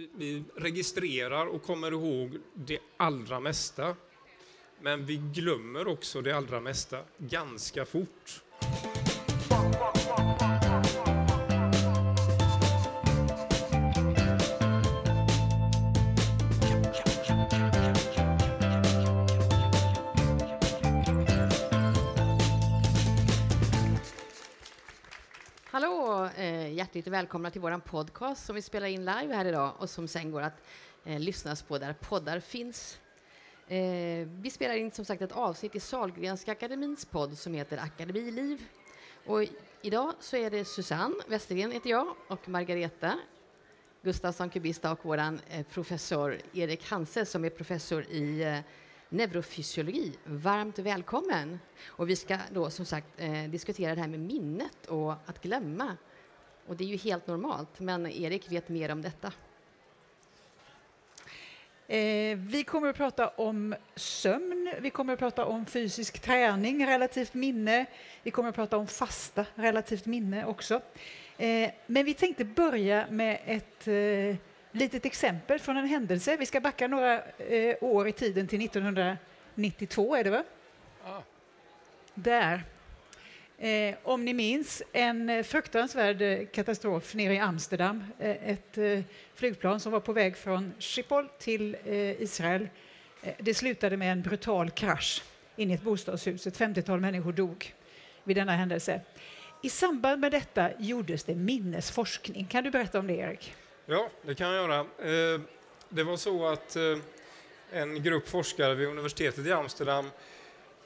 vi, vi registrerar och kommer ihåg det allra mesta. Men vi glömmer också det allra mesta ganska fort. Hjärtligt välkomna till vår podcast som vi spelar in live här idag och som sen går att eh, lyssnas på där poddar finns. Eh, vi spelar in som sagt ett avsnitt i Salgrenska akademins podd som heter Akademiliv. Och idag så är det Susanne Westergren heter jag och Margareta Gustafsson Kubista och vår eh, professor Erik Hanse som är professor i eh, neurofysiologi. Varmt välkommen! Och vi ska då som sagt eh, diskutera det här med minnet och att glömma. Och det är ju helt normalt, men Erik vet mer om detta. Eh, vi kommer att prata om sömn, vi kommer att prata om fysisk träning, relativt minne. Vi kommer att prata om fasta, relativt minne också. Eh, men vi tänkte börja med ett eh, litet exempel från en händelse. Vi ska backa några år i tiden till 1992, är det va? Ah. Där. Eh, om ni minns, en eh, fruktansvärd eh, katastrof nere i Amsterdam. Eh, ett eh, flygplan som var på väg från Schiphol till eh, Israel. Eh, det slutade med en brutal krasch in i ett bostadshus. Ett 50-tal människor dog vid denna händelse. I samband med detta gjordes det minnesforskning. Kan du berätta om det, Erik? Ja, det kan jag göra. Eh, Det var så att eh, en grupp forskare vid universitetet i Amsterdam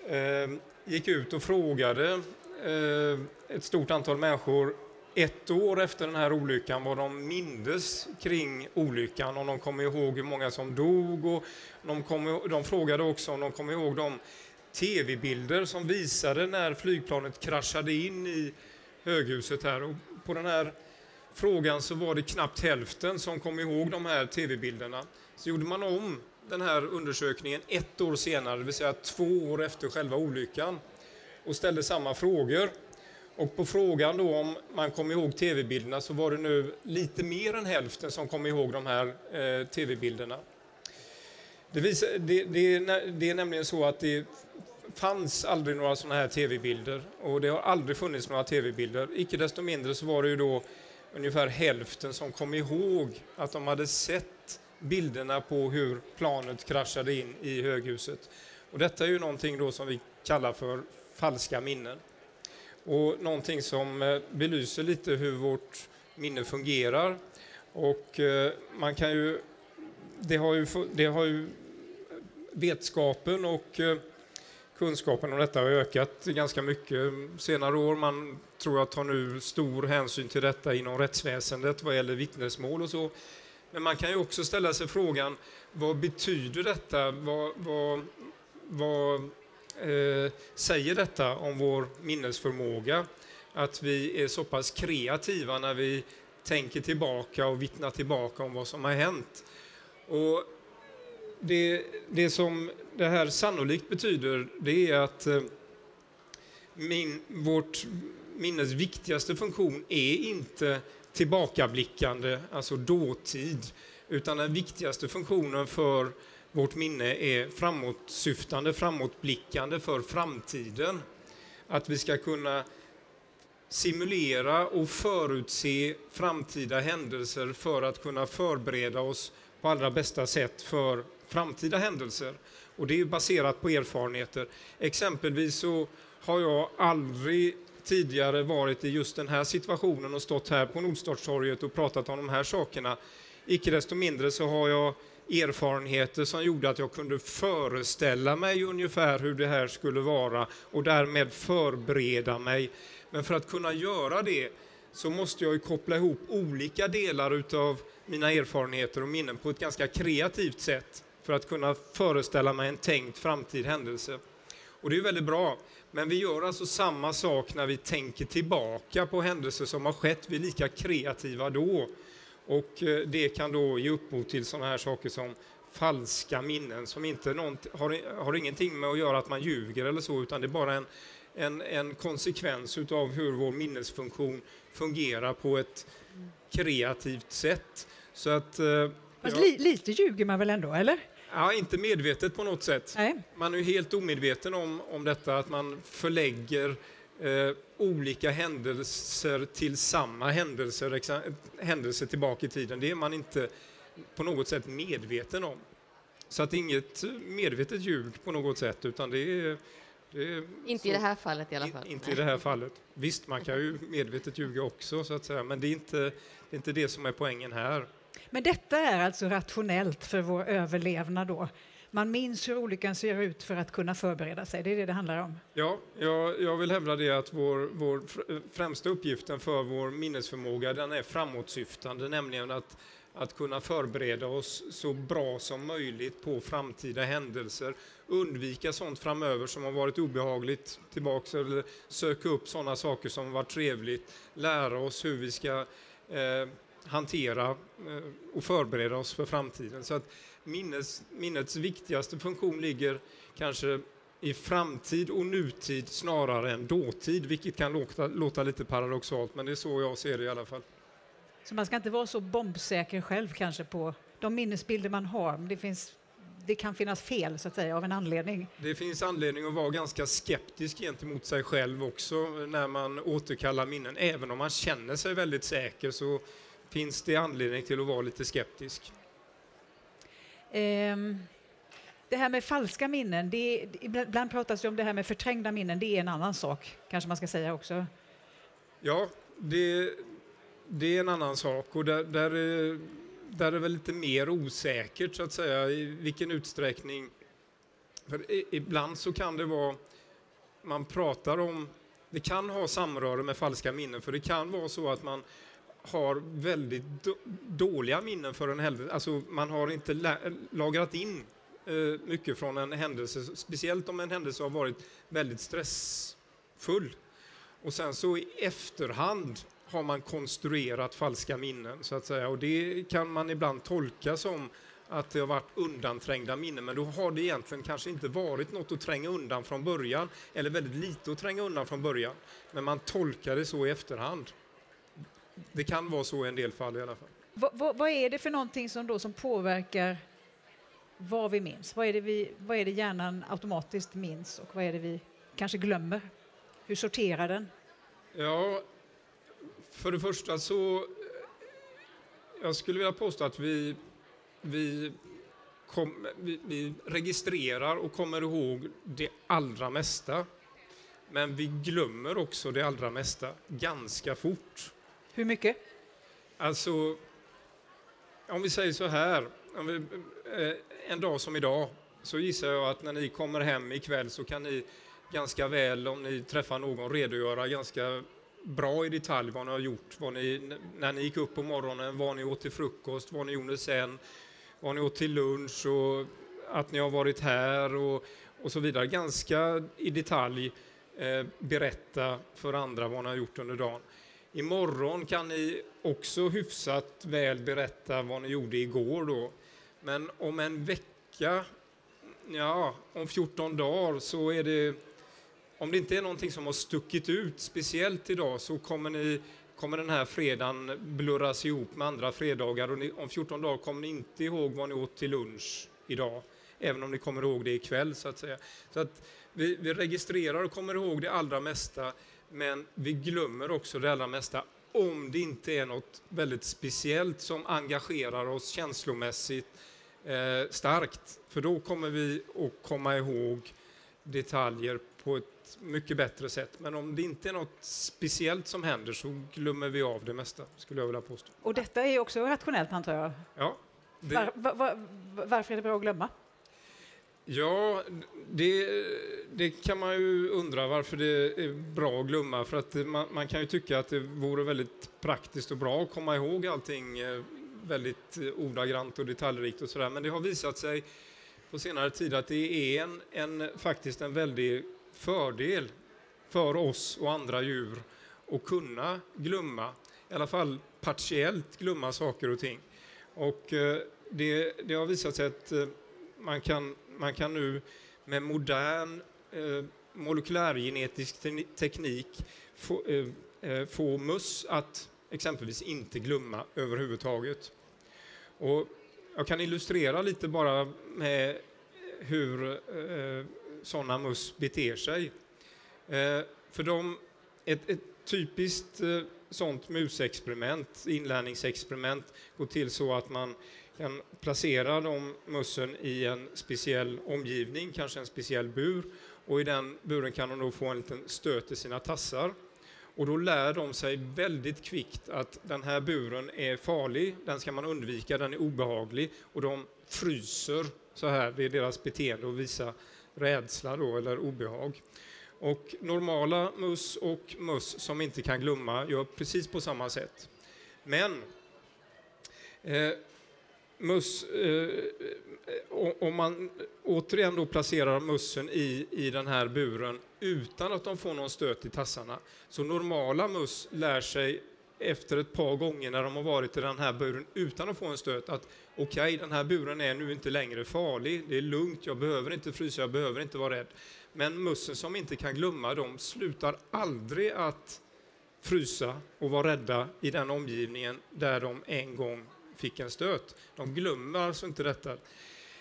eh, gick ut och frågade Eh, ett stort antal människor ett år efter den här olyckan vad de mindes kring olyckan, om de kom ihåg hur många som dog och de, kom, de frågade också om de kom ihåg de tv-bilder som visade när flygplanet kraschade in i höghuset här. Och på den här frågan så var det knappt hälften som kom ihåg de här tv-bilderna. Så gjorde man om den här undersökningen ett år senare, det vill säga två år efter själva olyckan och ställde samma frågor. Och på frågan då om man kom ihåg tv-bilderna så var det nu lite mer än hälften som kom ihåg de här eh, tv-bilderna. Det, visar, det, det, är det är nämligen så att det fanns aldrig några sådana här tv-bilder och det har aldrig funnits några tv-bilder. Icke desto mindre så var det ju då ungefär hälften som kom ihåg att de hade sett bilderna på hur planet kraschade in i höghuset. Och detta är ju någonting då som vi kallar för falska minnen. Och någonting som eh, belyser lite hur vårt minne fungerar. Och eh, man kan ju, det har ju, det har ju eh, vetskapen och kunskapen om detta har ökat ganska mycket senare år. Man tror jag tar nu stor hänsyn till detta inom rättsväsendet vad gäller vittnesmål och så. Men man kan ju också ställa sig frågan, vad betyder detta? Vad, vad, vad Eh, säger detta om vår minnesförmåga? Att vi är så pass kreativa när vi tänker tillbaka och vittnar tillbaka om vad som har hänt. Och det, det som det här sannolikt betyder, det är att eh, min, vårt minnes viktigaste funktion är inte tillbakablickande, alltså dåtid, utan den viktigaste funktionen för vårt minne är framåtsyftande, framåtblickande för framtiden. Att vi ska kunna simulera och förutse framtida händelser för att kunna förbereda oss på allra bästa sätt för framtida händelser. Och det är baserat på erfarenheter. Exempelvis så har jag aldrig tidigare varit i just den här situationen och stått här på Nordstadstorget och pratat om de här sakerna. Icke desto mindre så har jag erfarenheter som gjorde att jag kunde föreställa mig ungefär hur det här skulle vara och därmed förbereda mig. Men för att kunna göra det så måste jag ju koppla ihop olika delar utav mina erfarenheter och minnen på ett ganska kreativt sätt för att kunna föreställa mig en tänkt framtid händelse. Och det är väldigt bra, men vi gör alltså samma sak när vi tänker tillbaka på händelser som har skett. Vi är lika kreativa då. Och eh, det kan då ge upphov till sådana här saker som falska minnen som inte har, har ingenting med att göra att man ljuger eller så, utan det är bara en, en, en konsekvens utav hur vår minnesfunktion fungerar på ett kreativt sätt Så att... Eh, Fast li, lite ljuger man väl ändå, eller? Ja, inte medvetet på något sätt. Nej. Man är helt omedveten om, om detta, att man förlägger eh, olika händelser till samma händelser, händelser tillbaka i tiden. Det är man inte på något sätt medveten om. Så att det är inget medvetet ljug på något sätt, utan det är... Det är inte så, i det här fallet i alla fall. In, inte i det här fallet. Visst, man kan ju medvetet ljuga också, så att säga, men det är inte det, är inte det som är poängen här. Men detta är alltså rationellt för vår överlevnad då? Man minns hur olyckan ser ut för att kunna förbereda sig, det är det det handlar om? Ja, jag, jag vill hävda det att vår, vår eh, främsta uppgiften för vår minnesförmåga den är framåtsyftande, nämligen att att kunna förbereda oss så bra som möjligt på framtida händelser, undvika sånt framöver som har varit obehagligt tillbaks eller söka upp sådana saker som har varit trevligt, lära oss hur vi ska eh, hantera eh, och förbereda oss för framtiden. Så att minnes, minnets viktigaste funktion ligger kanske i framtid och nutid snarare än dåtid, vilket kan låta, låta lite paradoxalt, men det är så jag ser det i alla fall. Så man ska inte vara så bombsäker själv kanske på de minnesbilder man har. Det, finns, det kan finnas fel så att säga av en anledning. Det finns anledning att vara ganska skeptisk gentemot sig själv också när man återkallar minnen. Även om man känner sig väldigt säker så finns det anledning till att vara lite skeptisk. Ehm, det här med falska minnen, det ibland pratas det om det här med förträngda minnen, det är en annan sak, kanske man ska säga också. Ja, det, det är en annan sak och där, där, är, där är det väl lite mer osäkert så att säga i vilken utsträckning. För ibland så kan det vara, man pratar om, det kan ha samröre med falska minnen för det kan vara så att man har väldigt dåliga minnen för en händelse, alltså man har inte lagrat in eh, mycket från en händelse, speciellt om en händelse har varit väldigt stressfull. Och sen så i efterhand har man konstruerat falska minnen så att säga och det kan man ibland tolka som att det har varit undanträngda minnen men då har det egentligen kanske inte varit något att tränga undan från början eller väldigt lite att tränga undan från början. Men man tolkar det så i efterhand. Det kan vara så i en del fall i alla fall. Vad, vad, vad är det för någonting som, då, som påverkar vad vi minns? Vad är, det vi, vad är det hjärnan automatiskt minns och vad är det vi kanske glömmer? Hur sorterar den? Ja, för det första så... Jag skulle vilja påstå att vi, vi, kom, vi, vi registrerar och kommer ihåg det allra mesta. Men vi glömmer också det allra mesta ganska fort. Hur mycket? Alltså, om vi säger så här, vi, eh, en dag som idag så gissar jag att när ni kommer hem ikväll så kan ni ganska väl, om ni träffar någon, redogöra ganska bra i detalj vad ni har gjort, vad ni, när ni gick upp på morgonen, vad ni åt till frukost, vad ni gjorde sen, vad ni åt till lunch och att ni har varit här och, och så vidare. Ganska i detalj eh, berätta för andra vad ni har gjort under dagen. Imorgon kan ni också hyfsat väl berätta vad ni gjorde igår då. Men om en vecka, ja, om 14 dagar så är det om det inte är någonting som har stuckit ut speciellt idag så kommer, ni, kommer den här fredagen blurras ihop med andra fredagar och ni, om 14 dagar kommer ni inte ihåg vad ni åt till lunch idag, även om ni kommer ihåg det ikväll så att säga. Så att vi, vi registrerar och kommer ihåg det allra mesta, men vi glömmer också det allra mesta om det inte är något väldigt speciellt som engagerar oss känslomässigt eh, starkt. För då kommer vi att komma ihåg detaljer på ett mycket bättre sätt. Men om det inte är något speciellt som händer så glömmer vi av det mesta, skulle jag vilja påstå. Och detta är också rationellt, antar jag? Ja. Det... Var, var, var, varför är det bra att glömma? Ja, det, det, kan man ju undra varför det är bra att glömma. För att man, man, kan ju tycka att det vore väldigt praktiskt och bra att komma ihåg allting eh, väldigt ordagrant och detaljrikt och sådär. Men det har visat sig på senare tid att det är en, en faktiskt en väldig fördel för oss och andra djur att kunna glömma, i alla fall partiellt glömma saker och ting. Och eh, det, det har visat sig att eh, man kan, man kan nu med modern eh, molekylärgenetisk teknik få, eh, eh, få möss att exempelvis inte glömma överhuvudtaget. Och jag kan illustrera lite bara med hur eh, sådana möss beter sig. Eh, för de, ett, ett typiskt eh, sånt musexperiment, inlärningsexperiment, går till så att man den placera de mössen i en speciell omgivning, kanske en speciell bur, och i den buren kan de då få en liten stöt i sina tassar. Och då lär de sig väldigt kvickt att den här buren är farlig, den ska man undvika, den är obehaglig och de fryser så här, det är deras beteende att visa rädsla då, eller obehag. Och normala möss och möss som inte kan glömma gör precis på samma sätt. Men eh, möss, eh, eh om man återigen då placerar mössen i, i den här buren utan att de får någon stöt i tassarna, så normala möss lär sig efter ett par gånger när de har varit i den här buren utan att få en stöt att okej, okay, den här buren är nu inte längre farlig, det är lugnt, jag behöver inte frysa, jag behöver inte vara rädd. Men mössen som inte kan glömma, de slutar aldrig att frysa och vara rädda i den omgivningen där de en gång fick en stöt. De glömmer alltså inte detta.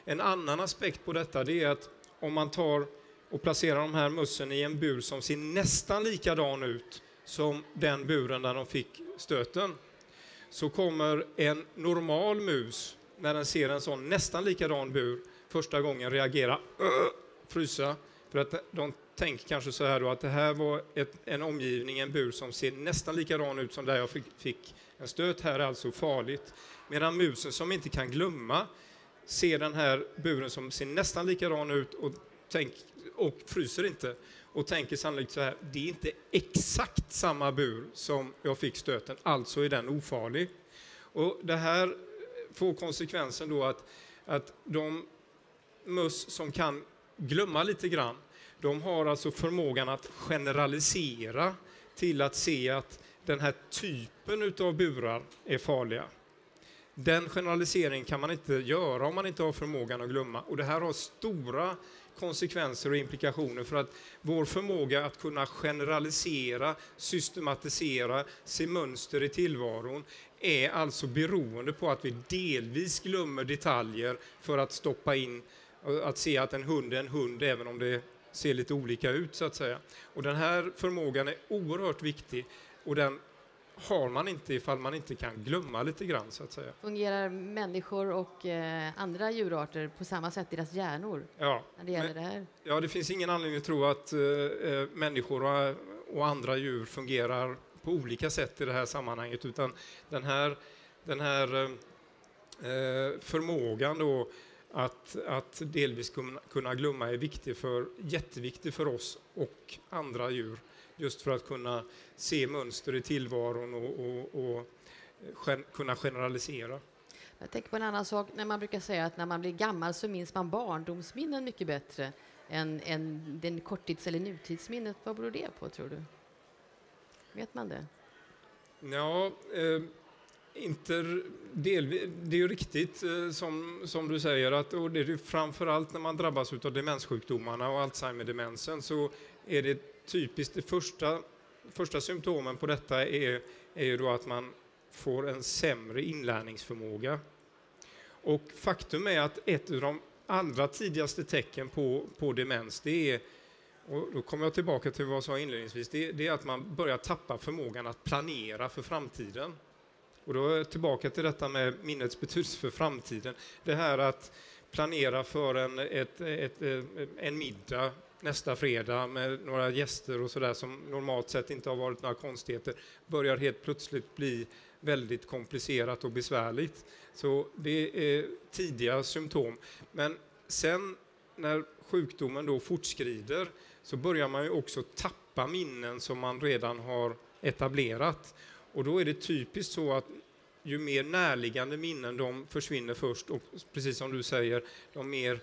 En annan aspekt på detta det är att om man tar och placerar de här mössen i en bur som ser nästan likadan ut som den buren där de fick stöten, så kommer en normal mus, när den ser en sån nästan likadan bur, första gången reagera, frysa, för att de tänker kanske så här då att det här var ett, en omgivning, en bur som ser nästan likadan ut som där jag fick, fick en stöt. Här är alltså farligt. Medan musen som inte kan glömma ser den här buren som ser nästan likadan ut och, tänk, och fryser inte och tänker sannolikt så här, det är inte exakt samma bur som jag fick stöten, alltså är den ofarlig. Och det här får konsekvensen då att, att de möss som kan glömma lite grann, de har alltså förmågan att generalisera till att se att den här typen av burar är farliga. Den generaliseringen kan man inte göra om man inte har förmågan att glömma. Och det här har stora konsekvenser och implikationer för att vår förmåga att kunna generalisera, systematisera, se mönster i tillvaron är alltså beroende på att vi delvis glömmer detaljer för att stoppa in, att se att en hund är en hund även om det ser lite olika ut så att säga. Och den här förmågan är oerhört viktig och den har man inte ifall man inte kan glömma lite grann så att säga. Fungerar människor och eh, andra djurarter på samma sätt, deras hjärnor? Ja, när det gäller men, det här? Ja, det finns ingen anledning att tro att eh, eh, människor och, och, andra djur fungerar på olika sätt i det här sammanhanget, utan den här, den här eh, eh förmågan då att, att delvis kunna, kunna glömma är viktig för, jätteviktig för oss och andra djur just för att kunna se mönster i tillvaron och, och, och gen, kunna generalisera. Jag tänker på en annan sak, när man brukar säga att när man blir gammal så minns man barndomsminnen mycket bättre än, än den korttids eller nutidsminnet. Vad beror det på, tror du? Vet man det? Ja, eh, inte det är ju riktigt eh, som, som du säger att och det är framförallt när man drabbas av demenssjukdomarna och Alzheimer-demensen så är det typiskt, det första, första symptomen på detta är, är ju då att man får en sämre inlärningsförmåga. Och faktum är att ett av de allra tidigaste tecken på, på demens, det är, och då kommer jag tillbaka till vad jag sa inledningsvis, det, det är att man börjar tappa förmågan att planera för framtiden. Och då är jag tillbaka till detta med minnets betydelse för framtiden. Det här att planera för en, ett, ett, en middag nästa fredag med några gäster och sådär som normalt sett inte har varit några konstigheter börjar helt plötsligt bli väldigt komplicerat och besvärligt. Så det är tidiga symptom. Men sen när sjukdomen då fortskrider så börjar man ju också tappa minnen som man redan har etablerat. Och då är det typiskt så att ju mer närliggande minnen de försvinner först och precis som du säger, de mer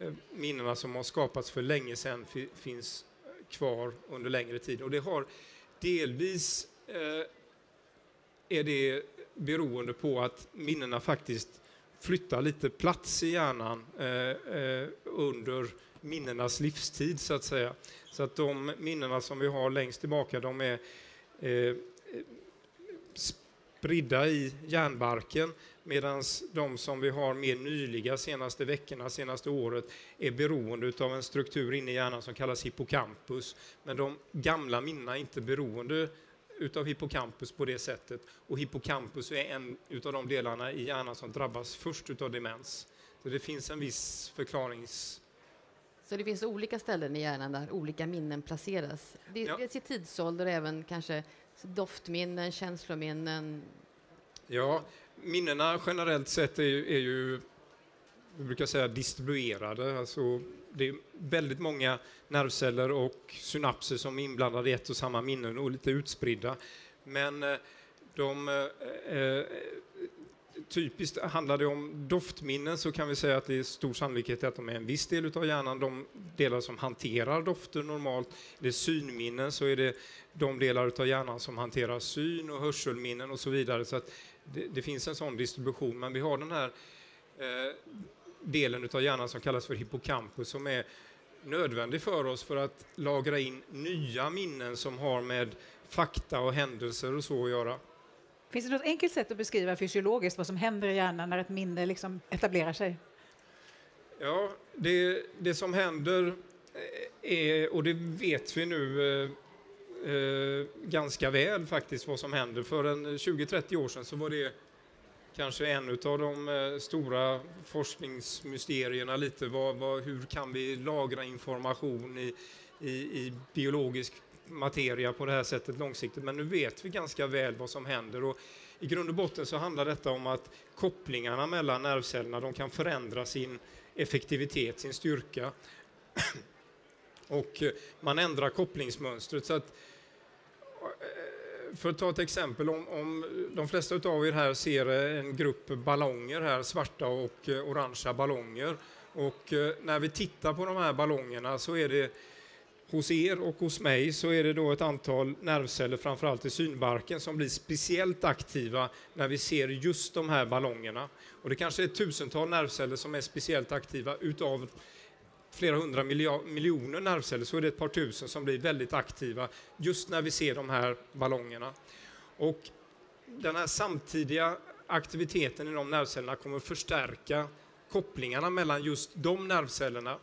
Eh, minnena som har skapats för länge sedan finns kvar under längre tid. Och det har delvis eh, är det beroende på att minnena faktiskt flyttar lite plats i hjärnan eh, eh, under minnenas livstid, så att säga. Så att de minnena som vi har längst tillbaka, de är eh, eh spridda i hjärnbarken medan de som vi har mer nyliga senaste veckorna, senaste året är beroende av en struktur inne i hjärnan som kallas hippocampus. Men de gamla minnena är inte beroende utav hippocampus på det sättet och hippocampus är en utav de delarna i hjärnan som drabbas först utav demens. Så det finns en viss förklarings... Så det finns olika ställen i hjärnan där olika minnen placeras? Det, Ja. Dels i tidsålder och även kanske doftminnen, känslominnen. Ja, minnena generellt sett är ju, är ju vi brukar säga distribuerade. Alltså, det är väldigt många nervceller och synapser som är inblandade i ett och samma minnen och lite utspridda. Men eh, de eh, eh Typiskt handlar det om doftminnen så kan vi säga att det är stor sannolikhet att de är en viss del av hjärnan, de delar som hanterar dofter normalt. Är det synminnen så är det de delar av hjärnan som hanterar syn och hörselminnen och så vidare. Så att det, det finns en sån distribution, men vi har den här eh, delen av hjärnan som kallas för hippocampus som är nödvändig för oss för att lagra in nya minnen som har med fakta och händelser och så att göra. Finns det något enkelt sätt att beskriva fysiologiskt vad som händer i hjärnan när ett minne liksom etablerar sig? Ja, det, det som händer eh, är, och det vet vi nu eh, eh, ganska väl faktiskt vad som händer. För en 20-30 år sedan så var det kanske en av de eh, stora forskningsmysterierna lite. Vad, vad, hur kan vi lagra information i, i, i biologisk materia på det här sättet långsiktigt? Men nu vet vi ganska väl vad som händer. Och I grund och botten så handlar detta om att kopplingarna mellan nervcellerna de kan förändra sin effektivitet, sin styrka. Och eh, man ändrar kopplingsmönstret. Så att, eh, för att ta ett exempel, om, om de flesta av er här ser eh, en grupp ballonger här, svarta och orangea ballonger. Och när vi tittar på de här ballongerna så är det hos er och hos mig så är det då ett antal nervceller, framförallt i synbarken, som blir speciellt aktiva när vi ser just de här ballongerna. Och det kanske är ett tusental nervceller som är speciellt aktiva utav flera hundra miljoner nervceller så är det ett par tusen som blir väldigt aktiva just när vi ser de här ballongerna. Och den här samtidiga aktiviteten i de nervcellerna kommer förstärka kopplingarna mellan just de nervcellerna.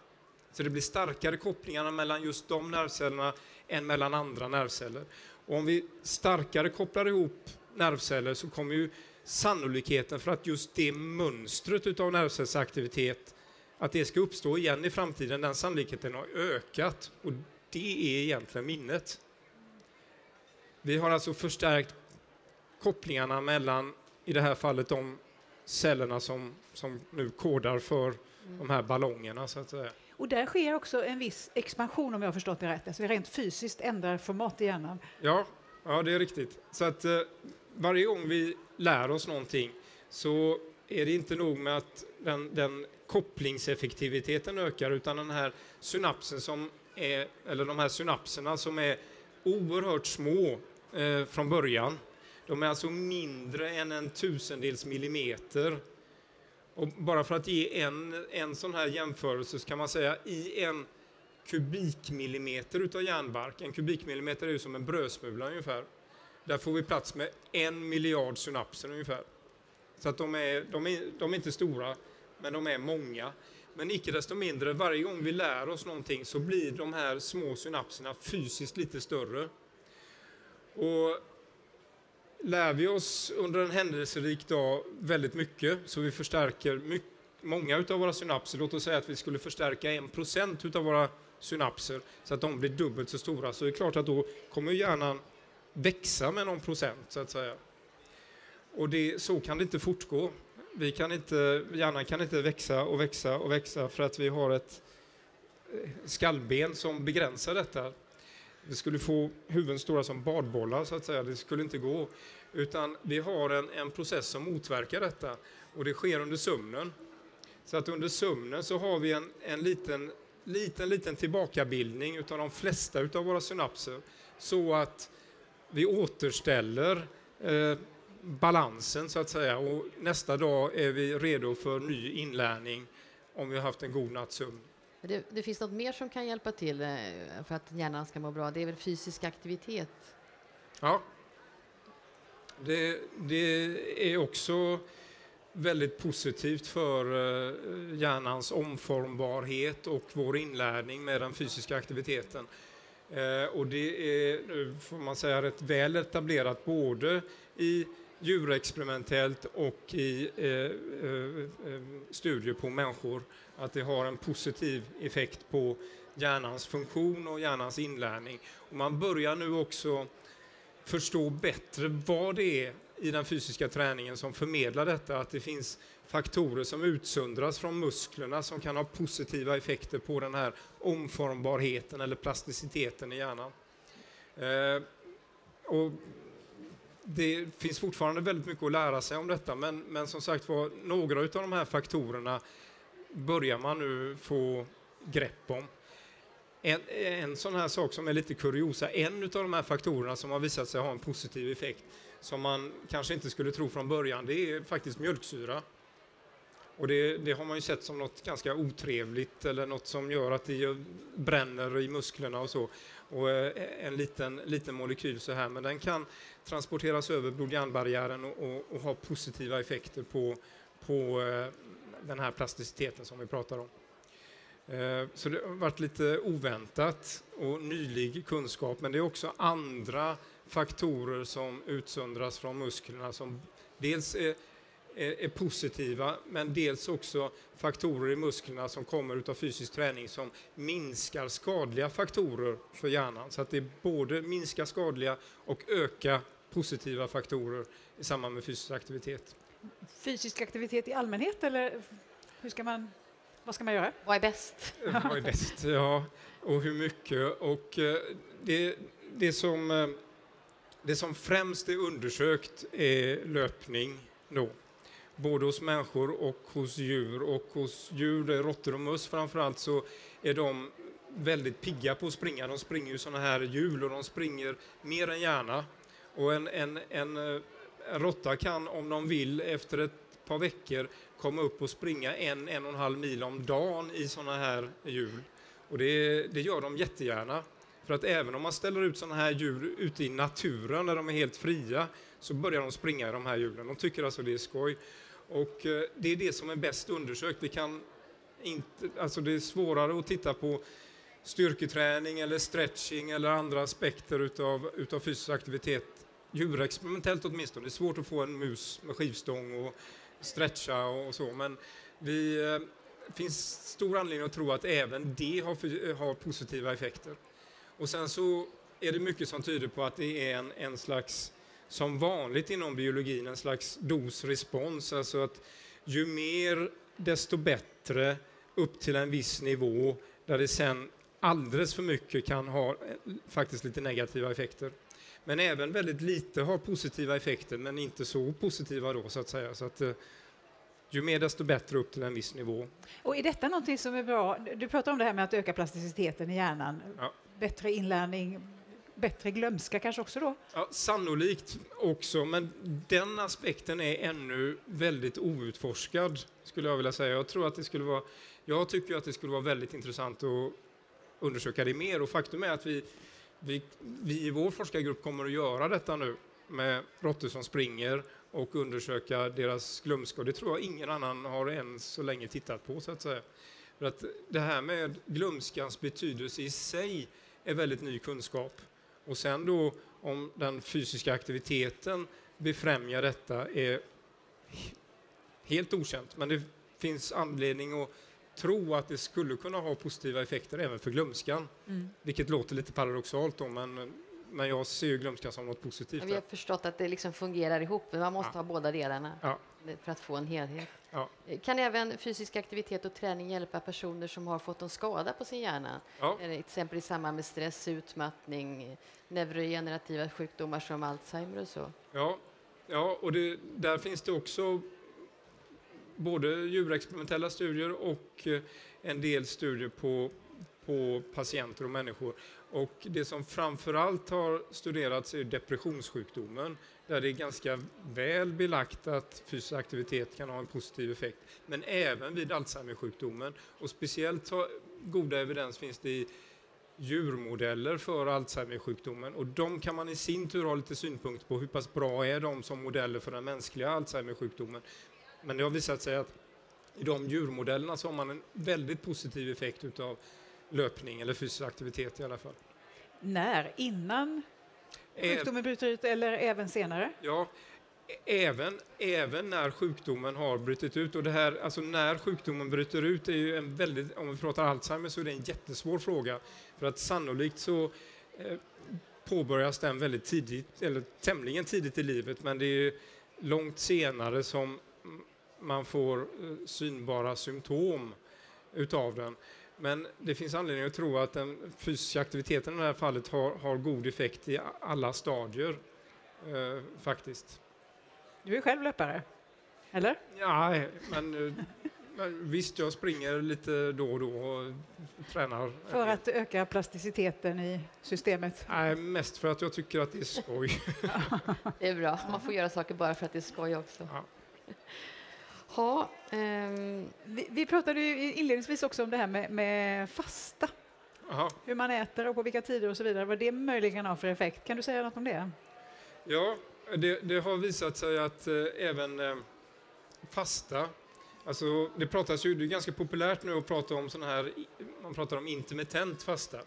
Så det blir starkare kopplingar mellan just de nervcellerna än mellan andra nervceller. Och om vi starkare kopplar ihop nervceller så kommer ju sannolikheten för att just det mönstret utav nervcellsaktivitet att det ska uppstå igen i framtiden, den sannolikheten har ökat och det är egentligen minnet. Vi har alltså förstärkt kopplingarna mellan, i det här fallet, de cellerna som, som nu kodar för de här ballongerna, så att säga. Och där sker också en viss expansion om jag har förstått det rätt. Alltså rent fysiskt ändrar format i hjärnan. Ja, ja det är riktigt. Så att eh, varje gång vi lär oss någonting så är det inte nog med att den, den kopplingseffektiviteten ökar utan den här synapsen som är, eller de här synapserna som är oerhört små eh, från början. De är alltså mindre än en tusendels millimeter. Och bara för att ge en, en sån här jämförelse så kan man säga i en kubikmillimeter utav järnbark, en kubikmillimeter är ju som en brödsmula ungefär. Där får vi plats med en miljard synapser ungefär. Så att de är, de, är, de är inte stora, men de är många. Men icke desto mindre, varje gång vi lär oss någonting så blir de här små synapserna fysiskt lite större. Och lär vi oss under en händelserik dag väldigt mycket, så vi förstärker mycket, många av våra synapser, låt oss säga att vi skulle förstärka en procent av våra synapser så att de blir dubbelt så stora, så är det klart att då kommer hjärnan växa med någon procent, så att säga. Och det, så kan det inte fortgå. Vi kan inte, hjärnan kan inte växa och växa och växa för att vi har ett eh, skallben som begränsar detta. Vi skulle få huvuden stora som badbollar, så att säga. Det skulle inte gå. Utan vi har en, en process som motverkar detta och det sker under sömnen. Så att under sömnen så har vi en, en liten, liten, liten tillbakabildning utav de flesta utav våra synapser så att vi återställer eh, balansen så att säga och nästa dag är vi redo för ny inlärning om vi har haft en god natts sömn. Det, det finns något mer som kan hjälpa till eh, för att hjärnan ska må bra. Det är väl fysisk aktivitet? Ja. Det, det är också väldigt positivt för eh, hjärnans omformbarhet och vår inlärning med den fysiska aktiviteten. Eh, och det är, får man säga, rätt väl etablerat både i djurexperimentellt och i eh, eh, eh, studier på människor att det har en positiv effekt på hjärnans funktion och hjärnans inlärning. Och man börjar nu också förstå bättre vad det är i den fysiska träningen som förmedlar detta, att det finns faktorer som utsöndras från musklerna som kan ha positiva effekter på den här omformbarheten eller plasticiteten i hjärnan. Eh, och det finns fortfarande väldigt mycket att lära sig om detta, men, men som sagt var, några av de här faktorerna börjar man nu få grepp om. En, en sån här sak som är lite kuriosa, en av de här faktorerna som har visat sig ha en positiv effekt som man kanske inte skulle tro från början, det är faktiskt mjölksyra. Och det, det, har man ju sett som något ganska otrevligt eller något som gör att det bränner i musklerna och så. Och eh, en liten, liten molekyl så här, men den kan transporteras över blod-hjärnbarriären och, och, och, ha positiva effekter på, på eh, den här plasticiteten som vi pratar om. Eh, så det har varit lite oväntat och nylig kunskap, men det är också andra faktorer som utsöndras från musklerna som dels är, är, är, positiva men dels också faktorer i musklerna som kommer av fysisk träning som minskar skadliga faktorer för hjärnan. Så att det både minskar skadliga och ökar positiva faktorer i samband med fysisk aktivitet. Fysisk aktivitet i allmänhet eller hur ska man, vad ska man göra? Vad är bäst? vad är bäst, ja. Och hur mycket. Och eh, det, det som eh, det som främst är undersökt är löpning då. Både hos människor och hos djur. Och hos djur, det är råttor och möss framförallt, så är de väldigt pigga på att springa. De springer ju sådana här hjul och de springer mer än gärna. Och en, en, en, en råtta kan, om de vill, efter ett par veckor komma upp och springa en, en och en halv mil om dagen i sådana här hjul. Och det, det gör de jättegärna. För att även om man ställer ut sådana här djur ute i naturen när de är helt fria så börjar de springa i de här hjulen. De tycker alltså det är skoj. Och eh, det är det som är bäst undersökt. Vi kan inte, alltså det är svårare att titta på styrketräning eller stretching eller andra aspekter utav, utav fysisk aktivitet djurexperimentellt åtminstone. Det är svårt att få en mus med skivstång och stretcha och så, men det eh, finns stor anledning att tro att även det har, har positiva effekter. Och sen så är det mycket som tyder på att det är en, en slags, som vanligt inom biologin, en slags dos-respons, alltså att ju mer desto bättre upp till en viss nivå där det sen alldeles för mycket kan ha eh, faktiskt lite negativa effekter. Men även väldigt lite har positiva effekter, men inte så positiva då så att säga. Så att, eh, ju mer desto bättre upp till en viss nivå. Och är detta någonting som är bra? Du pratar om det här med att öka plasticiteten i hjärnan. Ja bättre inlärning, bättre glömska kanske också då? Ja, sannolikt också, men den aspekten är ännu väldigt outforskad, skulle jag vilja säga. Jag tror att det skulle vara, jag tycker att det skulle vara väldigt intressant att undersöka det mer och faktum är att vi, vi, vi i vår forskargrupp kommer att göra detta nu med råttor som springer och undersöka deras glömska. Det tror jag ingen annan har än så länge tittat på, så att säga. För att det här med glömskans betydelse i sig är väldigt ny kunskap. Och sen då om den fysiska aktiviteten befrämjar detta är helt okänt. Men det finns anledning att tro att det skulle kunna ha positiva effekter även för glömskan. Mm. Vilket låter lite paradoxalt då, men, men jag ser ju glömskan som något positivt. Vi har förstått att det liksom fungerar ihop, men man måste ja. ha båda delarna ja. för att få en helhet. Ja. Kan även fysisk aktivitet och träning hjälpa personer som har fått en skada på sin hjärna? Ja. Till exempel i samband med stress, utmattning, neurogenerativa sjukdomar som Alzheimer och så? Ja, ja och det, där finns det också både djurexperimentella studier och eh, en del studier på, på patienter och människor. Och det som framför allt har studerats är depressionssjukdomen där det är ganska väl belagt att fysisk aktivitet kan ha en positiv effekt. Men även vid Alzheimersjukdomen. Och speciellt goda evidens finns det i djurmodeller för Alzheimersjukdomen och de kan man i sin tur ha lite synpunkt på hur pass bra är de som modeller för den mänskliga Alzheimersjukdomen. Men det har visat sig att i de djurmodellerna så har man en väldigt positiv effekt utav löpning eller fysisk aktivitet i alla fall. När? Innan sjukdomen bryter ut eller även senare? Ja, även, även när sjukdomen har brutit ut. Och det här, alltså när sjukdomen bryter ut är ju en väldigt, om vi pratar Alzheimer så är det en jättesvår fråga. För att sannolikt så eh, påbörjas den väldigt tidigt, eller tämligen tidigt i livet, men det är långt senare som man får eh, synbara symptom utav den. Men det finns anledning att tro att den fysiska aktiviteten i det här fallet har, har god effekt i alla stadier, eh, faktiskt. Du är själv löpare, eller? Ja, men, men visst, jag springer lite då och då och tränar. För att öka plasticiteten i systemet? Nej, mest för att jag tycker att det är skoj. det är bra, man får göra saker bara för att det är skoj också. Ja. Ha, um... vi, vi, pratade ju inledningsvis också om det här med, med fasta. Aha. Hur man äter och på vilka tider och så vidare. Vad det möjligen har för effekt. Kan du säga något om det? Ja, det, det har visat sig att eh, även eh, fasta Alltså, det pratas ju, det är ganska populärt nu att prata om sån här, man pratar om intermittent fasta.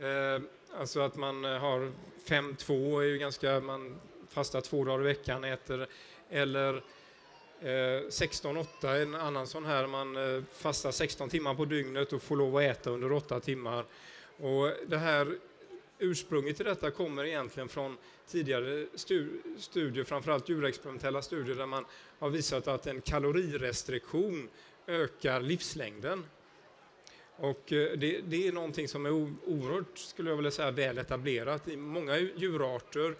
Eh, alltså att man eh, har 5-2 är ju ganska, man fastar två dagar i veckan, äter, eller Eh, 16-8 en annan sån här, man eh, fastar 16 timmar på dygnet och får lov att äta under 8 timmar. Och det här ursprunget till detta kommer egentligen från tidigare studier, framförallt djurexperimentella studier, där man har visat att en kalorirestriktion ökar livslängden. Och eh, det, det, är någonting som är oerhört, skulle jag vilja säga, väl etablerat i många djurarter,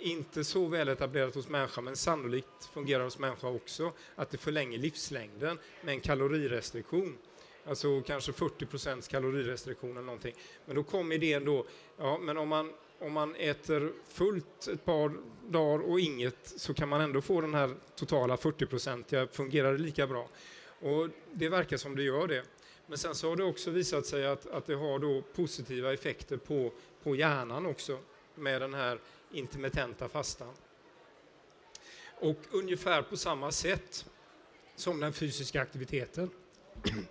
inte så väl etablerat hos människan, men sannolikt fungerar hos människa också, att det förlänger livslängden med en kalorirestriktion. Alltså kanske 40 procents kalorirestriktion eller någonting. Men då kom idén då, ja men om man, om man äter fullt ett par dagar och inget så kan man ändå få den här totala 40-procentiga, fungerar det lika bra? Och det verkar som det gör det. Men sen så har det också visat sig att, att det har då positiva effekter på, på hjärnan också med den här intermittenta fastan. Och ungefär på samma sätt som den fysiska aktiviteten.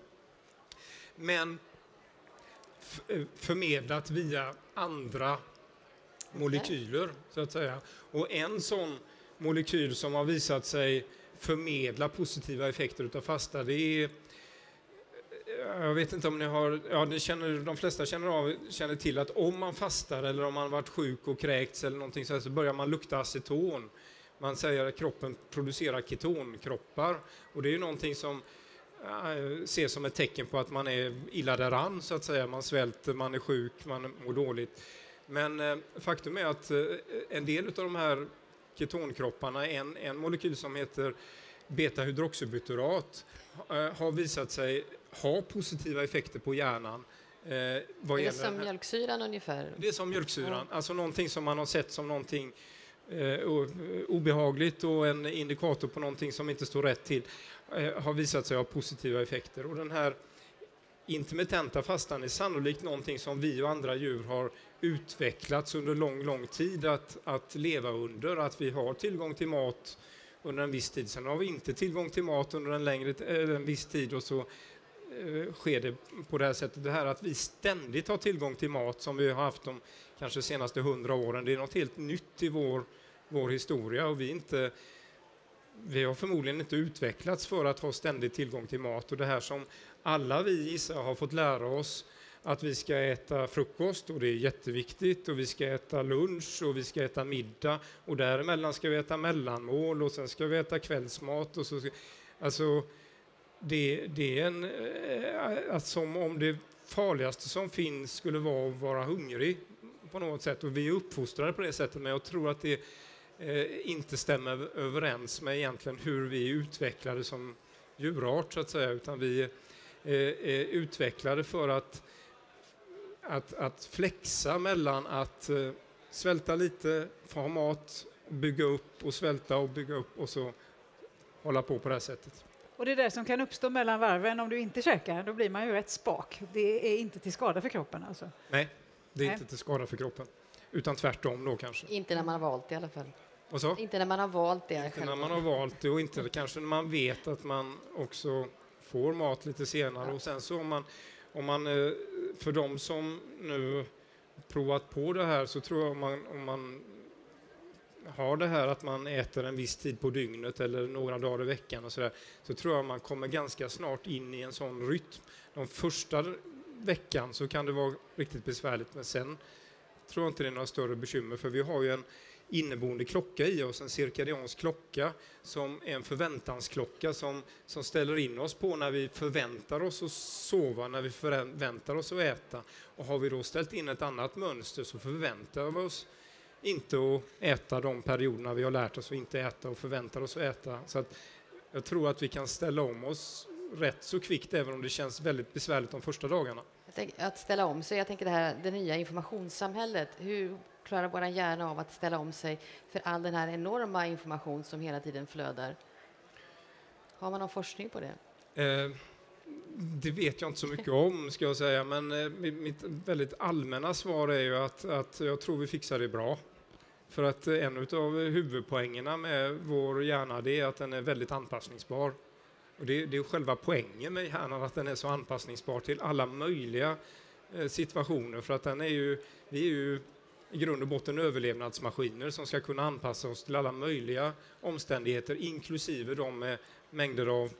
Men eh, förmedlat via andra molekyler, så att säga. Och en sån molekyl som har visat sig förmedla positiva effekter av fasta, det är jag vet inte om ni har, ja, ni känner, de flesta känner, av, känner till att om man fastar eller om man varit sjuk och kräkts eller någonting så, här, så börjar man lukta aceton. Man säger att kroppen producerar ketonkroppar och det är ju någonting som eh, ses som ett tecken på att man är illa däran så att säga. Man svälter, man är sjuk, man mår dåligt. Men eh, faktum är att eh, en del av de här ketonkropparna, en, en molekyl som heter beta-hydroxybutyrat, eh, har visat sig ha positiva effekter på hjärnan. Eh, vad det är som mjölksyran ungefär? Det är som mjölksyran, ja. alltså någonting som man har sett som någonting eh, obehagligt och en indikator på någonting som inte står rätt till eh, har visat sig ha positiva effekter. Och den här intermittenta fastan är sannolikt någonting som vi och andra djur har utvecklats under lång, lång tid att, att leva under, att vi har tillgång till mat under en viss tid. Sen har vi inte tillgång till mat under en, längre, en viss tid och så Eh, Eh, sker det på det här sättet. Det här att vi ständigt har tillgång till mat som vi har haft de kanske senaste hundra åren, det är något helt nytt i vår, vår historia och vi, inte, vi har förmodligen inte utvecklats för att ha ständig tillgång till mat och det här som alla vi gissar har fått lära oss att vi ska äta frukost och det är jätteviktigt och vi ska äta lunch och vi ska äta middag och däremellan ska vi äta mellanmål och sen ska vi äta kvällsmat och så alltså det, det är en, eh, att som om det farligaste som finns skulle vara att vara hungrig på något sätt. Och vi är uppfostrade på det sättet, men jag tror att det eh, inte stämmer överens med egentligen hur vi är utvecklade som djurart, så att säga, utan vi eh, är utvecklade för att, att, att flexa mellan att eh, svälta lite, få ha mat, bygga upp och svälta och bygga upp och så hålla på på det här sättet. Och det är det som kan uppstå mellan varven om du inte käkar. Då blir man ju rätt spak. Det är inte till skada för kroppen alltså. Nej, det är Nej. inte till skada för kroppen. Utan tvärtom då kanske. Inte när man har valt det i alla fall. Vad så? Inte när man har valt det. Inte själv. när man har valt det och inte kanske när man vet att man också får mat lite senare. Och sen så om man, om man eh, för de som nu provat på det här så tror jag om man, om man har det här att man äter en viss tid på dygnet eller några dagar i veckan och sådär, så tror jag man kommer ganska snart in i en sån rytm. De första veckan så kan det vara riktigt besvärligt men sen tror jag inte det är några större bekymmer för vi har ju en inneboende klocka i oss, en cirkadiansk klocka som är en förväntansklocka som, som ställer in oss på när vi förväntar oss att sova, när vi förväntar oss att äta. Och har vi då ställt in ett annat mönster så förväntar vi oss inte att äta de perioderna vi har lärt oss att inte äta och förväntar oss att äta. Så att jag tror att vi kan ställa om oss rätt så kvickt även om det känns väldigt besvärligt de första dagarna. Tänker, att ställa om sig. Jag tänker det här det nya informationssamhället. Hur klarar vår hjärna av att ställa om sig för all den här enorma information som hela tiden flödar? Har man någon forskning på det? Eh, det vet jag inte så mycket om, ska jag säga, men eh, mi- mitt väldigt allmänna svar är ju att, att jag tror vi fixar det bra. För att en av huvudpoängerna med vår hjärna det är att den är väldigt anpassningsbar. Och det, det är själva poängen med hjärnan, att den är så anpassningsbar till alla möjliga eh, situationer. För att den är ju, vi är ju i grund och botten överlevnadsmaskiner som ska kunna anpassa oss till alla möjliga omständigheter, inklusive de med mängder av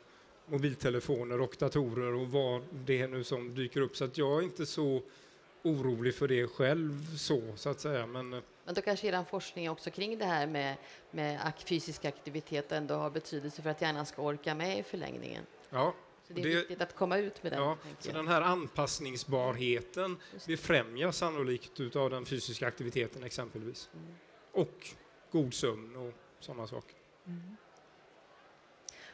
mobiltelefoner och datorer och vad det är nu som dyker upp. Så att jag är inte så orolig för det själv så, så att säga. Men eh, Men då kanske er forskning också kring det här med, med fysisk aktivitet ändå har betydelse för att hjärnan ska orka med i förlängningen. ja, Så det är Det- viktigt att komma ut med den. ja så den här anpassningsbarheten befrämjas sannolikt utav den fysiska aktiviteten exempelvis. Mm. Och god sömn och sådana saker.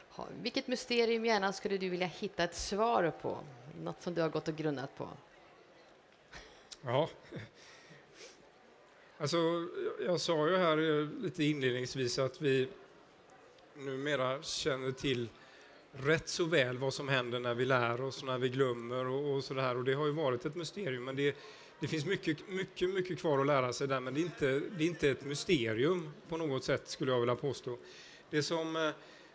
Ha, vilket mysterium hjärnan skulle du vilja hitta ett svar på? Något som du har gått och grunnat på? Ja. Alltså, jag- jag sa ju här eh, lite inledningsvis att vi numera känner till rätt så väl vad som händer när vi lär oss, när vi glömmer och, och sådär. Och det har ju varit ett mysterium, men det, det finns mycket, mycket, mycket kvar att lära sig där, men det är, inte, det är inte ett mysterium på något sätt, skulle jag vilja påstå. Det som eh,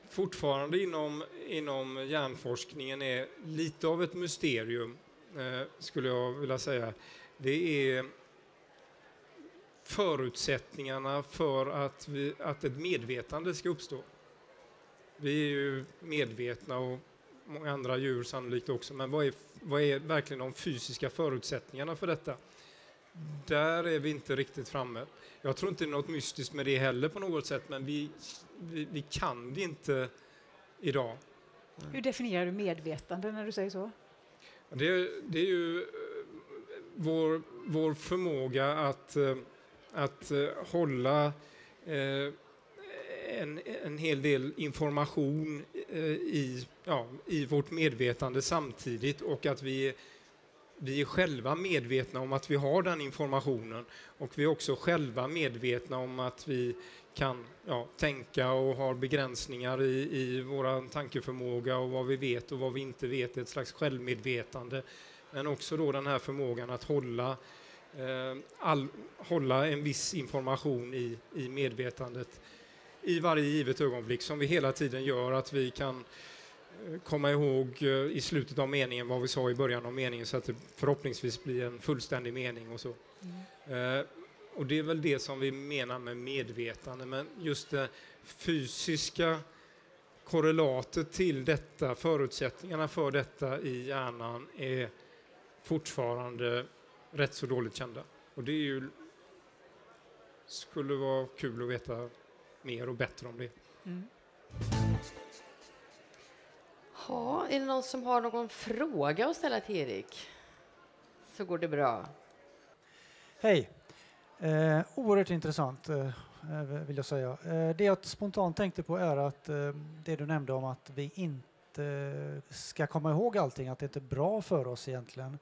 fortfarande inom, inom hjärnforskningen är lite av ett mysterium, eh, skulle jag vilja säga, det är förutsättningarna för att, vi, att ett medvetande ska uppstå. Vi är ju medvetna och många andra djur sannolikt också, men vad är, vad är verkligen de fysiska förutsättningarna för detta? Där är vi inte riktigt framme. Jag tror inte det är något mystiskt med det heller på något sätt, men vi, vi, vi kan det inte idag. Hur definierar du medvetande när du säger så? Det, det är ju vår, vår förmåga att, eh, att eh, hålla eh, en, en hel del information i, ja, i vårt medvetande samtidigt och att vi, vi är själva medvetna om att vi har den informationen och vi är också själva medvetna om att vi kan ja, tänka och har begränsningar i, i vår tankeförmåga och vad vi vet och vad vi inte vet, ett slags självmedvetande. Men också då den här förmågan att hålla, eh, all, hålla en viss information i, i medvetandet i varje givet ögonblick som vi hela tiden gör, att vi kan eh, komma ihåg eh, i slutet av meningen vad vi sa i början av meningen så att det förhoppningsvis blir en fullständig mening och så. Eh, och det är väl det som vi menar med medvetande, men just det fysiska korrelatet till detta, förutsättningarna för detta i hjärnan är fortfarande rätt så dåligt kända. Och det är ju, skulle vara kul att veta mer och bättre om det. Mm. Ja, är det någon som har någon fråga att ställa till Erik? Så går det bra. Hej! Eh, oerhört intressant eh, eh, vill jag säga. Eh, det jag spontant tänkte på är att eh, det du nämnde om att vi inte Eh, ska komma ihåg allting, att det inte är bra för oss egentligen.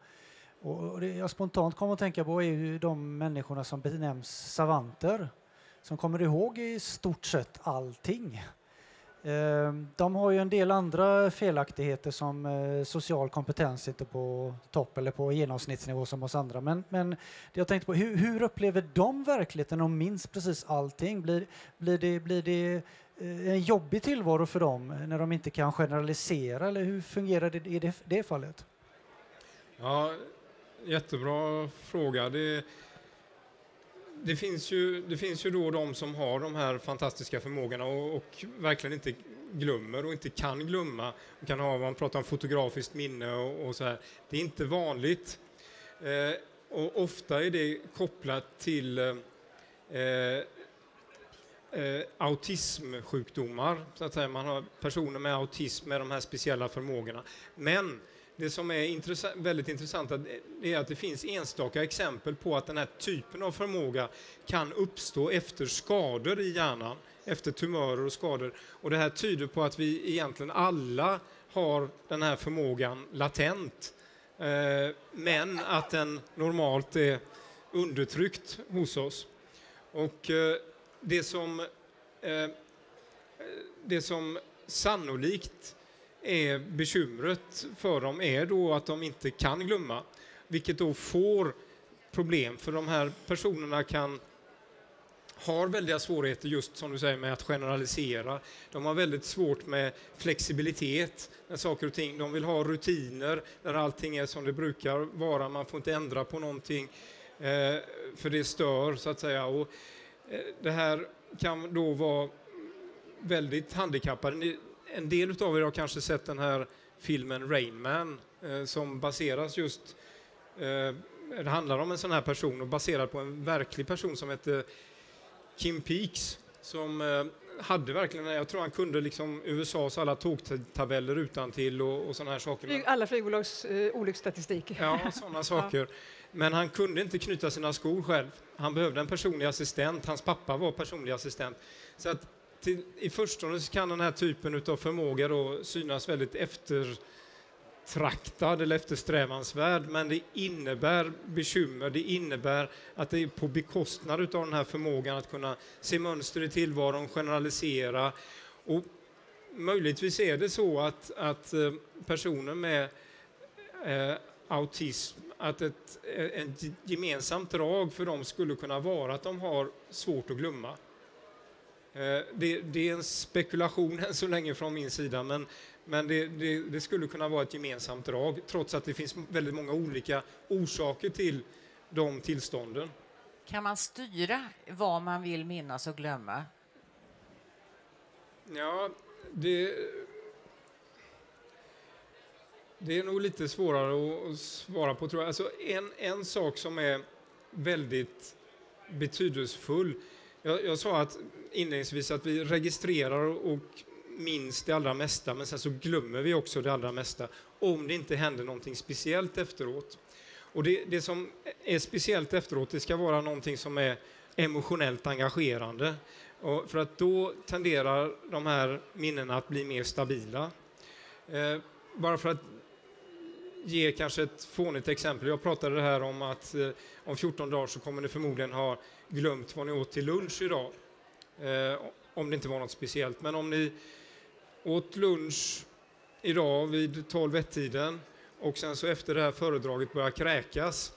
Och det jag spontant kommer att tänka på är ju de människorna som benämns savanter, som kommer ihåg i stort sett allting. Ehm, de har ju en del andra felaktigheter som eh, social kompetens inte på topp eller på genomsnittsnivå som oss andra. Men, men jag tänkte på, hur, hur upplever de verkligheten och minns precis allting? Blir, blir det, blir det Eh, en jobbig tillvaro för dem eh, när de inte kan generalisera eller hur fungerar det i det, det fallet? Ja, jättebra fråga. Det, det, finns ju, det finns ju då de som har de här fantastiska förmågorna och, och verkligen inte glömmer och inte kan glömma. Man kan ha, man pratar om fotografiskt minne och, och så här. Det är inte vanligt. Eh, och ofta är det kopplat till eh, eh eh, autismsjukdomar. Så att säga. Man har personer med autism med de här speciella förmågorna. Men det som är intressant, väldigt intressant eh, är att det finns enstaka exempel på att den här typen av förmåga kan uppstå efter skador i hjärnan, efter tumörer och skador. Och det här tyder på att vi egentligen alla har den här förmågan latent, eh, men att den normalt är undertryckt hos oss. Och eh, det som, eh, det som sannolikt är bekymret för dem är då att de inte kan glömma, vilket då får problem, för de här personerna kan har väldiga svårigheter just som du säger med att generalisera. De har väldigt svårt med flexibilitet när saker och ting. De vill ha rutiner där allting är som det brukar vara. Man får inte ändra på någonting eh, för det stör så att säga. Och, eh, Eh, det här kan då vara väldigt handikappade. En del av er har kanske sett den här filmen Rain Man eh, som baseras just eh, det handlar om en sån här person och baserad på en verklig person som heter Kim Peaks som hade verkligen, jag tror han kunde liksom USAs alla tågtabeller utan till och, och sådana här saker. Alla flygbolags uh, olycksstatistik. Ja, sådana saker. Ja. Men han kunde inte knyta sina skor själv. Han behövde en personlig assistent. Hans pappa var personlig assistent. Så att till, i förstone kan den här typen av förmåga då synas väldigt eftertraktad eller eftersträvansvärd, men det innebär bekymmer. Det innebär att det är på bekostnad av den här förmågan att kunna se mönster i tillvaron, generalisera. Och möjligtvis är det så att, att eh, personer med eh, autism att ett, eh, ett gemensamt drag för dem skulle kunna vara att de har svårt att glömma. Eh, det, det, är en spekulation än så länge från min sida, men, men det, det, det, skulle kunna vara ett gemensamt drag, trots att det finns väldigt många olika orsaker till de tillstånden. Kan man styra vad man vill minnas och glömma? Ja, det, det är nog lite svårare att svara på, tror jag. Alltså en, en sak som är väldigt betydelsefull jag, jag sa att inledningsvis att vi registrerar och minns det allra mesta, men sen så glömmer vi också det allra mesta om det inte händer någonting speciellt efteråt. Och det, det som är speciellt efteråt, det ska vara någonting som är emotionellt engagerande. Och för att då tenderar de här minnena att bli mer stabila. Eh, bara för att ge kanske ett fånigt exempel. Jag pratade här om att eh, om 14 dagar så kommer ni förmodligen ha glömt vad ni åt till lunch idag. Eh, om det inte var något speciellt. Men om ni åt lunch idag vid 12-tiden och sen så efter det här föredraget började kräkas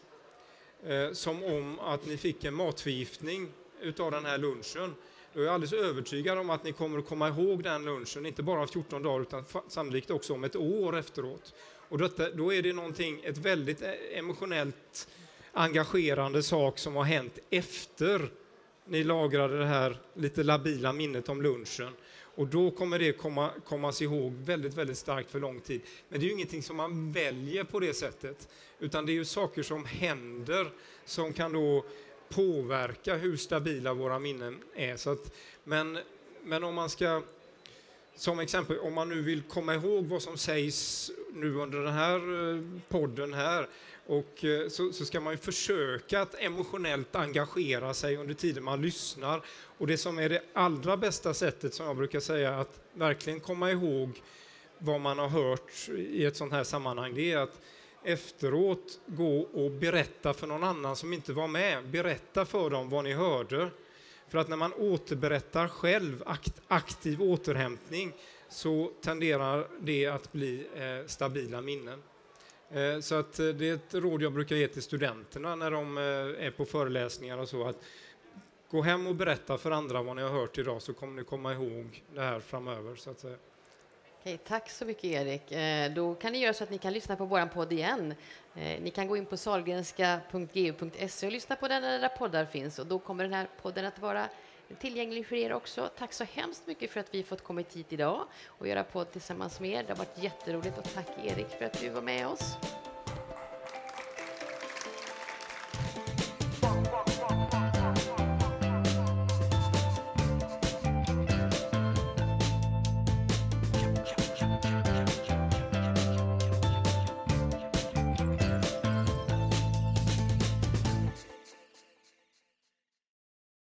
eh, som om att ni fick en matförgiftning utav den här lunchen. Då är jag alldeles övertygad om att ni kommer att komma ihåg den lunchen, inte bara om 14 dagar utan sannolikt också om ett år efteråt. Och detta, då är det någonting, ett väldigt eh, emotionellt engagerande sak som har hänt efter ni lagrade det här lite labila minnet om lunchen. Och då kommer det komma, kommas ihåg väldigt, väldigt starkt för lång tid. Men det är ju ingenting som man väljer på det sättet, utan det är ju saker som händer som kan då påverka hur stabila våra minnen är. Så att, men, men om man ska som exempel, om man nu vill komma ihåg vad som sägs nu under den här eh, podden här, och eh, så, så, ska man ju försöka att emotionellt engagera sig under tiden man lyssnar. Och det som är det allra bästa sättet, som jag brukar säga, att verkligen komma ihåg vad man har hört i ett sånt här sammanhang, det är att efteråt gå och berätta för någon annan som inte var med. Berätta för dem vad ni hörde. För att när man återberättar själv, akt, aktiv återhämtning, så tenderar det att bli eh, stabila minnen. Eh, så att eh, det är ett råd jag brukar ge till studenterna när de eh, är på föreläsningar och så. att Gå hem och berätta för andra vad ni har hört idag så kommer ni komma ihåg det här framöver. Så att säga. Okej, tack så mycket Erik. Eh, då kan ni göra så att ni kan lyssna på vår podd igen. Eh, ni kan gå in på salgrenska.gu.se och lyssna på den där poddar finns och då kommer den här podden att vara tillgänglig för er också. Tack så hemskt mycket för att vi fått kommit hit idag och göra podd tillsammans med er. Det har varit jätteroligt och tack Erik för att du var med oss.